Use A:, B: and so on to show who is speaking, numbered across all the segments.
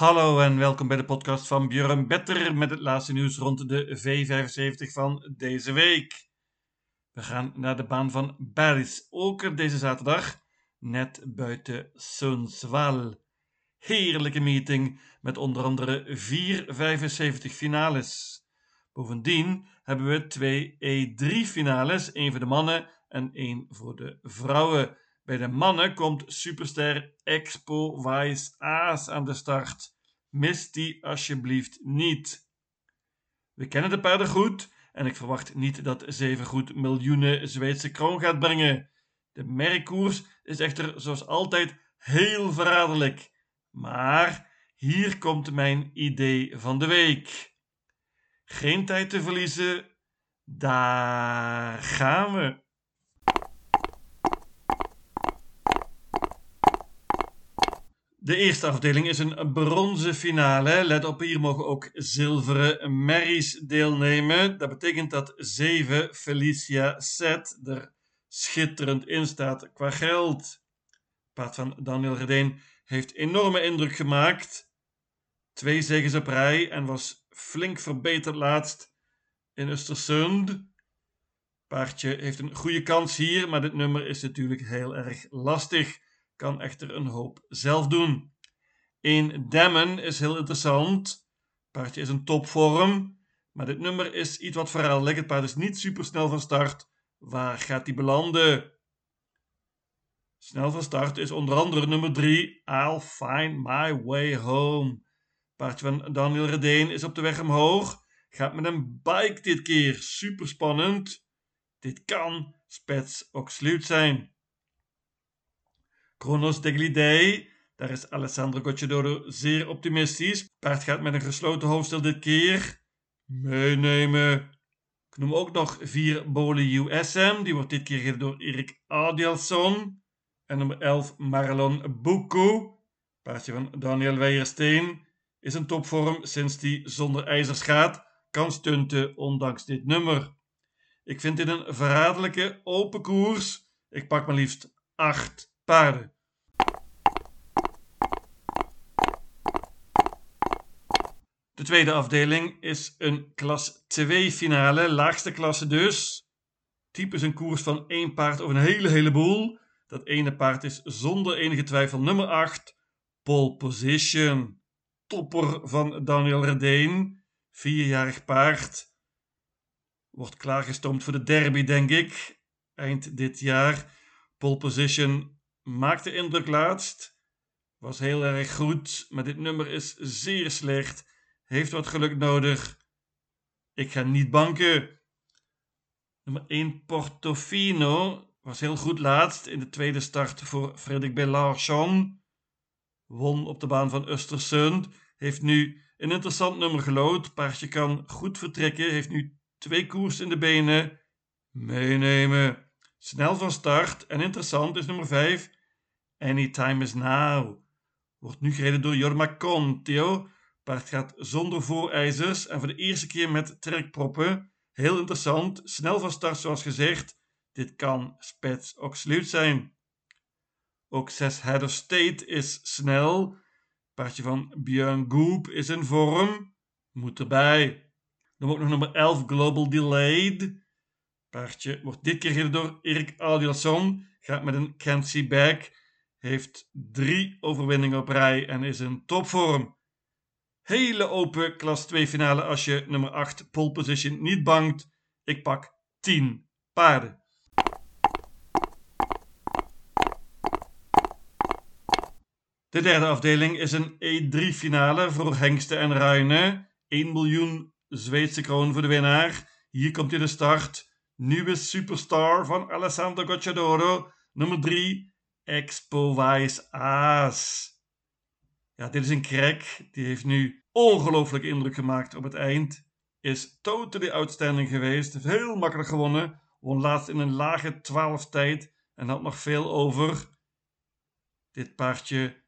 A: Hallo en welkom bij de podcast van Björn Better met het laatste nieuws rond de V75 van deze week. We gaan naar de baan van Baris Oker deze zaterdag, net buiten Sundsvall. Heerlijke meeting met onder andere vier 75 finales. Bovendien hebben we twee E3 finales, één voor de mannen en één voor de vrouwen. Bij de mannen komt superster Expo Wise Aas aan de start. Mis die alsjeblieft niet. We kennen de paarden goed en ik verwacht niet dat Zevengoed miljoenen Zweedse kroon gaat brengen. De merkkoers is echter zoals altijd heel verraderlijk. Maar hier komt mijn idee van de week. Geen tijd te verliezen. Daar gaan we. De eerste afdeling is een bronzen finale. Let op, hier mogen ook zilveren merries deelnemen. Dat betekent dat 7 Felicia Set er schitterend in staat qua geld. Paard van Daniel Redeen heeft enorme indruk gemaakt. Twee zegens op rij en was flink verbeterd laatst in Östersund. Paardje heeft een goede kans hier, maar dit nummer is natuurlijk heel erg lastig kan echter een hoop zelf doen. Een Demmen is heel interessant. Paardje is een topvorm, maar dit nummer is iets wat verhaaldelijk. Het paard is niet super snel van start. Waar gaat hij belanden? Snel van start is onder andere nummer 3, I'll Find My Way Home. Paardje van Daniel Redeen is op de weg omhoog. Gaat met een bike dit keer. Super spannend. Dit kan spets sluit zijn. Kronos Deglidei, daar is Alessandro Gocciadoro zeer optimistisch. Paard gaat met een gesloten hoofdstel dit keer. Meenemen. Ik noem ook nog 4 Boli USM. Die wordt dit keer gereden door Erik Adielson. En nummer 11 Marlon Bucco. Paardje van Daniel Weijersteen. Is een topvorm sinds die zonder ijzers gaat. Kan stunten ondanks dit nummer. Ik vind dit een verraderlijke open koers. Ik pak maar liefst 8 paarden. De tweede afdeling is een klas 2 finale, laagste klasse dus. Typisch een koers van één paard over een hele heleboel. Dat ene paard is zonder enige twijfel nummer 8, Pole Position. Topper van Daniel Redeen, vierjarig paard. Wordt klaargestoomd voor de derby, denk ik, eind dit jaar. Pole Position maakte indruk laatst. Was heel erg goed, maar dit nummer is zeer slecht. Heeft wat geluk nodig. Ik ga niet banken. Nummer 1 Portofino was heel goed laatst in de tweede start voor Fredrik Belarchon. Won op de baan van Östersund. Heeft nu een interessant nummer gelood. Paardje kan goed vertrekken. Heeft nu twee koers in de benen. Meenemen. Snel van start en interessant is nummer 5. Anytime is now. Wordt nu gereden door Jorma Contio. Paard gaat zonder voorijzers en voor de eerste keer met trekproppen. Heel interessant. Snel van start zoals gezegd. Dit kan spets sluit zijn. Ook 6 Head of State is snel. Paardje van Björn Goop is in vorm. Moet erbij. Dan ook nog nummer 11 Global Delayed. Paardje wordt dit keer gereden door Erik Adielson. Gaat met een See Back. Heeft drie overwinningen op rij en is in topvorm. Hele open klas 2 finale als je nummer 8 pole position niet bangt. Ik pak 10 paarden. De derde afdeling is een E3 finale voor hengsten en ruinen. 1 miljoen Zweedse kroon voor de winnaar. Hier komt hij de start nieuwe superstar van Alessandro Gocciadoro, nummer 3, Expo Wise Aas. Ja, dit is een crack. Die heeft nu ongelooflijk indruk gemaakt op het eind. Is totally outstanding geweest. Heeft heel makkelijk gewonnen. Won laatst in een lage 12 tijd. En had nog veel over. Dit paardje,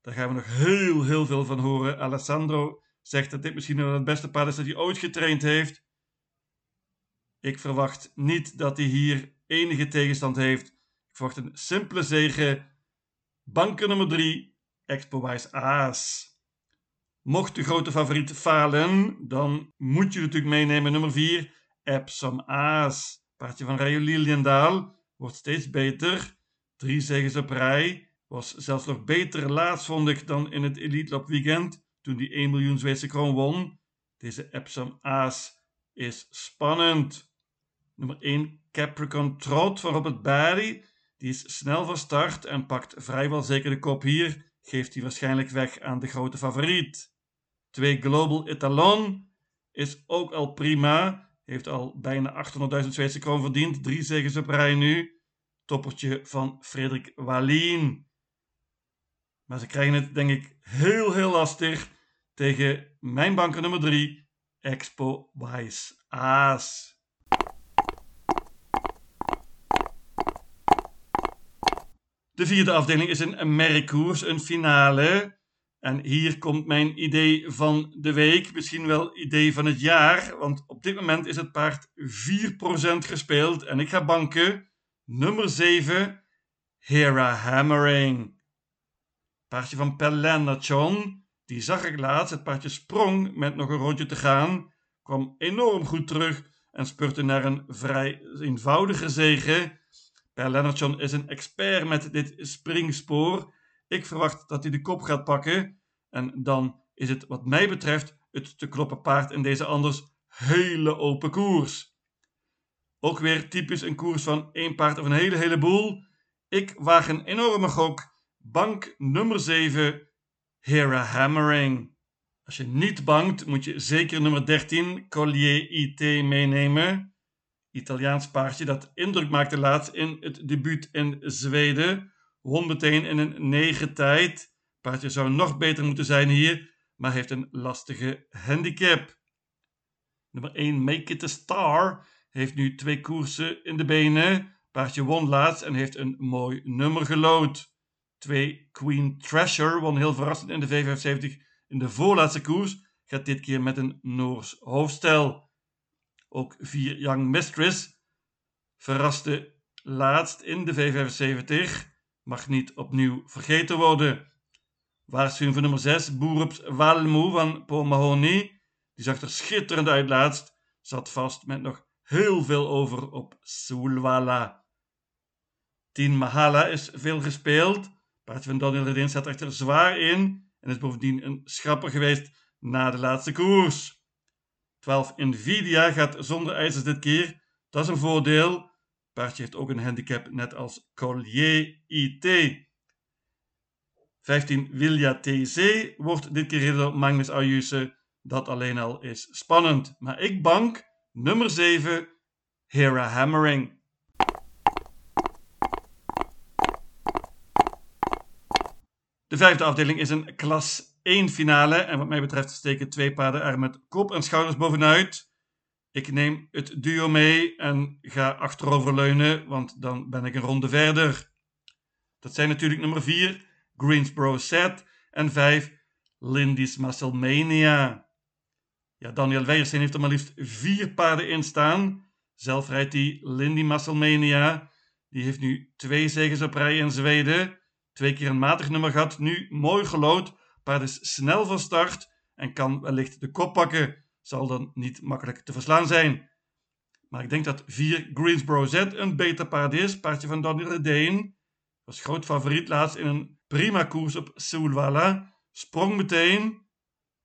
A: daar gaan we nog heel, heel veel van horen. Alessandro zegt dat dit misschien wel het beste paard is dat hij ooit getraind heeft. Ik verwacht niet dat hij hier enige tegenstand heeft. Ik verwacht een simpele zege. Banker nummer 3, Expo Aas. Mocht de grote favoriet falen, dan moet je natuurlijk meenemen nummer 4, Epsom Aas. Paardje van Rayo Liliendaal wordt steeds beter. Drie zegens op rij. Was zelfs nog beter laatst, vond ik, dan in het Elite Lop weekend, toen die 1 miljoen Zweedse kroon won. Deze Epsom Aas is spannend. Nummer 1, Capricorn Trot van Robert Barry. Die is snel van start en pakt vrijwel zeker de kop hier. Geeft hij waarschijnlijk weg aan de grote favoriet. 2, Global Etalon is ook al prima. Heeft al bijna 800.000 Zweedse kroon verdiend. Drie zegens op rij nu. Toppertje van Frederik Wallien. Maar ze krijgen het denk ik heel heel lastig tegen mijn banker nummer 3, Expo Wise Aas. De vierde afdeling is een merkkoers, een finale. En hier komt mijn idee van de week, misschien wel idee van het jaar, want op dit moment is het paard 4% gespeeld en ik ga banken nummer 7, Hera Hammering. Paardje van Pelennachon, die zag ik laatst. Het paardje sprong met nog een rondje te gaan, kwam enorm goed terug en spurte naar een vrij eenvoudige zege. Pelennachon is een expert met dit springspoor. Ik verwacht dat hij de kop gaat pakken. En dan is het wat mij betreft het te kloppen paard in deze anders hele open koers. Ook weer typisch een koers van één paard of een hele heleboel. Ik waag een enorme gok. Bank nummer 7, Hera Hammering. Als je niet bankt, moet je zeker nummer 13, Collier IT, meenemen. Italiaans paardje dat indruk maakte laatst in het debuut in Zweden. Won meteen in een negen tijd. Paardje zou nog beter moeten zijn hier, maar heeft een lastige handicap. Nummer 1, Make It a Star, heeft nu twee koersen in de benen. Paardje won laatst en heeft een mooi nummer gelood. 2, Queen Treasure, won heel verrassend in de V75 in de voorlaatste koers. Gaat dit keer met een Noors hoofdstel. Ook 4, Young Mistress, verraste laatst in de V75 mag niet opnieuw vergeten worden. Waarschuwing voor nummer 6, Boerups Walmoe van Paul Mahoney. Die zag er schitterend uit laatst. Zat vast met nog heel veel over op Sulwala. 10 Mahala is veel gespeeld. Paardje van Daniel Redin staat echter zwaar in en is bovendien een schrapper geweest na de laatste koers. 12 Nvidia gaat zonder ijzers dit keer. Dat is een voordeel. Paardje heeft ook een handicap, net als Collier IT. 15 Vilja TC wordt dit keer door Magnus Ayuse. Dat alleen al is spannend. Maar ik bank nummer 7, Hera Hammering. De vijfde afdeling is een klas 1 finale. En wat mij betreft steken twee paarden er met kop en schouders bovenuit. Ik neem het duo mee en ga achteroverleunen, want dan ben ik een ronde verder. Dat zijn natuurlijk nummer 4, Greensboro Set, en 5, Lindy's Musclemania. Ja, Daniel Weijersen heeft er maar liefst vier paarden in staan. Zelf rijdt hij Lindy Musclemania. Die heeft nu twee zegens op rij in Zweden. Twee keer een matig nummer gehad, nu mooi gelood. Paard is snel van start en kan wellicht de kop pakken zal dan niet makkelijk te verslaan zijn. Maar ik denk dat 4 Greensboro Z een beter paard is. Paardje van Daniel Redeen. Was groot favoriet laatst in een prima koers op Soulwala. Sprong meteen.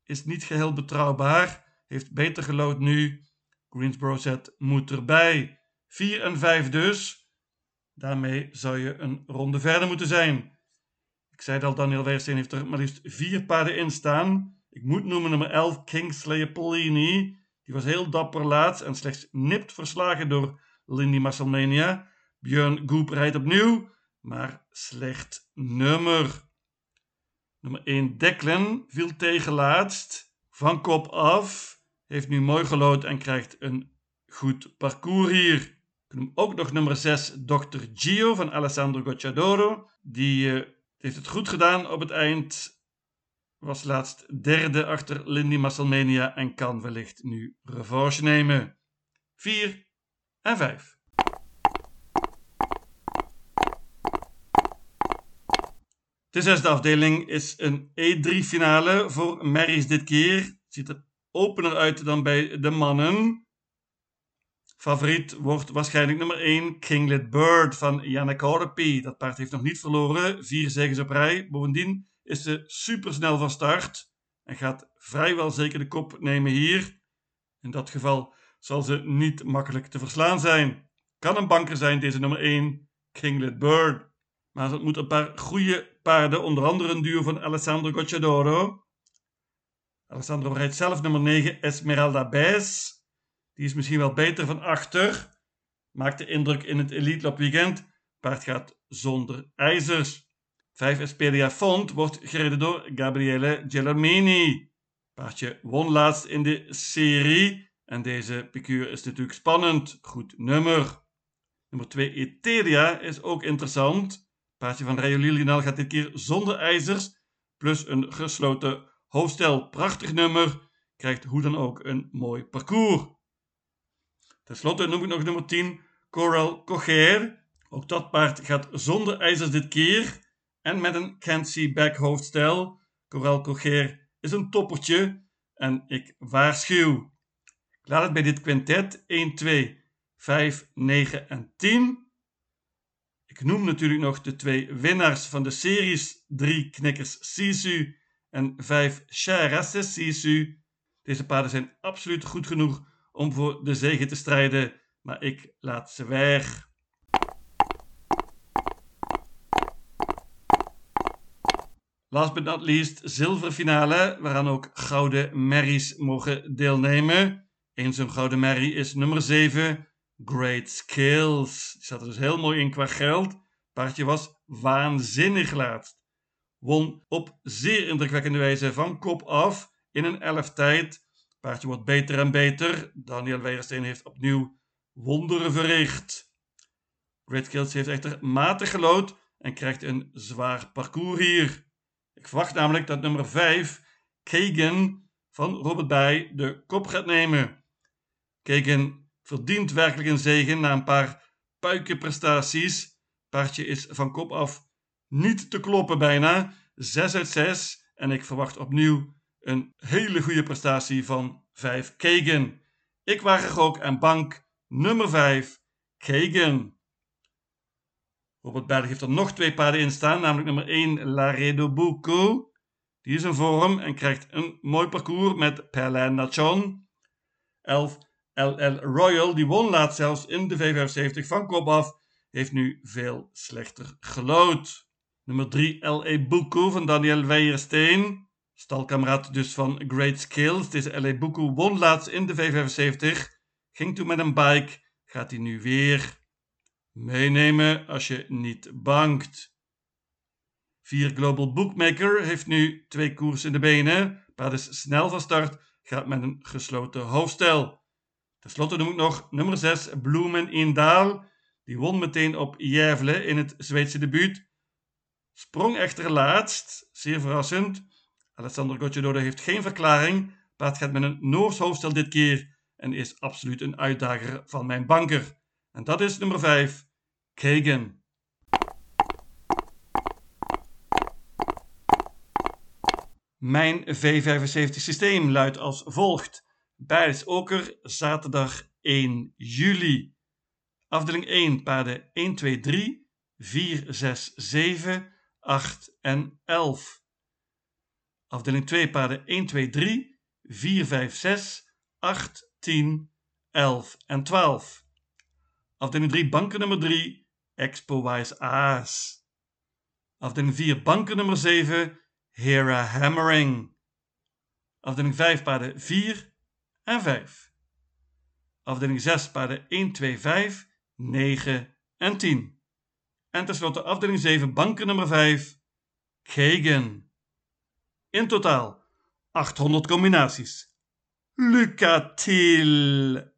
A: Is niet geheel betrouwbaar. Heeft beter gelood nu. Greensboro Z moet erbij. 4 en 5 dus. Daarmee zou je een ronde verder moeten zijn. Ik zei al, Daniel Weersteen heeft er maar liefst vier paarden in staan. Ik moet noemen nummer 11 Kingsley Polini. Die was heel dapper laatst en slechts nipt verslagen door Lindy Musclemania. Björn Goep rijdt opnieuw, maar slecht nummer. Nummer 1 Declan viel tegen laatst. Van kop af. Heeft nu mooi gelood en krijgt een goed parcours hier. Noem ook nog nummer 6 Dr. Gio van Alessandro Gocciadoro. Die uh, heeft het goed gedaan op het eind was laatst derde achter Lindy Musclemania en kan wellicht nu revanche nemen. 4 en 5. De zesde afdeling is een E3-finale voor Marys dit keer. Ziet er opener uit dan bij de mannen. Favoriet wordt waarschijnlijk nummer 1 Kinglet Bird van Yannick Horpy. Dat paard heeft nog niet verloren, vier zegens op rij. Bovendien is ze supersnel van start en gaat vrijwel zeker de kop nemen hier. In dat geval zal ze niet makkelijk te verslaan zijn. Kan een banker zijn, deze nummer 1, Kinglet Bird. Maar het moet een paar goede paarden, onder andere een duo van Alessandro Gocciadoro. Alessandro rijdt zelf nummer 9, Esmeralda Bez. Die is misschien wel beter van achter. Maakt de indruk in het Elite Lop weekend. Paard gaat zonder ijzers. 5 Espedia Font wordt gereden door Gabriele Gelomini. Paardje won laatst in de serie. En deze piqueur is natuurlijk spannend. Goed nummer. Nummer 2 Etelia is ook interessant. Paardje van Rayo gaat dit keer zonder ijzers. Plus een gesloten hoofdstel. Prachtig nummer. Krijgt hoe dan ook een mooi parcours. Ten slotte noem ik nog nummer 10, Coral Cocher. Ook dat paard gaat zonder ijzers dit keer en met een see back hoofdstel. Coral Cocher is een toppertje en ik waarschuw. Ik laat het bij dit quintet 1, 2, 5, 9 en 10. Ik noem natuurlijk nog de twee winnaars van de series 3 Knikkers Sisu en 5 Charasses Sisu. Deze paarden zijn absoluut goed genoeg om voor de zegen te strijden, maar ik laat ze weg. Last but not least, zilverfinale, waaraan ook gouden merries mogen deelnemen. Eén zo'n gouden merrie is nummer 7, Great Skills. Die zat er dus heel mooi in qua geld. Paardje was waanzinnig laatst. Won op zeer indrukwekkende wijze van kop af in een elf tijd Paardje wordt beter en beter. Daniel Weijersteen heeft opnieuw wonderen verricht. Great Kills heeft echter matig gelood en krijgt een zwaar parcours hier. Ik verwacht namelijk dat nummer 5, Kagan van Robert Bij, de kop gaat nemen. Kagan verdient werkelijk een zegen na een paar puikenprestaties. Paardje is van kop af niet te kloppen bijna. 6 uit 6 en ik verwacht opnieuw een hele goede prestatie van 5 Kagan. Ik waag ook en bank nummer 5 Kagan. Robert Berg heeft er nog twee paarden in staan, namelijk nummer 1 Laredo Buco. Die is in vorm en krijgt een mooi parcours met Perlin Nachon. 11 LL Royal, die won laatst zelfs in de V75 van kop af, heeft nu veel slechter gelood. Nummer 3 L.A. Buco van Daniel Weijersteen. Stalkameraad dus van Great Skills. Deze L.A. Buku won laatst in de V75. Ging toen met een bike. Gaat hij nu weer meenemen als je niet bankt. Vier Global Bookmaker heeft nu twee koers in de benen. Paard is snel van start. Gaat met een gesloten hoofdstel. Ten slotte noem ik nog nummer 6 Bloemen in Daal. Die won meteen op Jävle in het Zweedse debuut. Sprong echter laatst, zeer verrassend. Alessandro Gocciadoro heeft geen verklaring. Paard gaat met een Noors hoofdstel dit keer en is absoluut een uitdager van mijn banker. En dat is nummer 5, Kagan. Mijn V75 systeem luidt als volgt. Oker, zaterdag 1 juli. Afdeling 1, paarden 1, 2, 3, 4, 6, 7, 8 en 11. Afdeling 2 paarden 1, 2, 3, 4, 5, 6, 8, 10, 11 en 12. Afdeling 3 banken nummer 3, Expo Wise Aas. Afdeling 4 banken nummer 7, Hera Hammering. Afdeling 5 paarden 4 en 5. Afdeling 6 paarden 1, 2, 5, 9 en 10. En tenslotte afdeling 7 banken nummer 5, Kagan. In totaal 800 combinaties. Lycka till!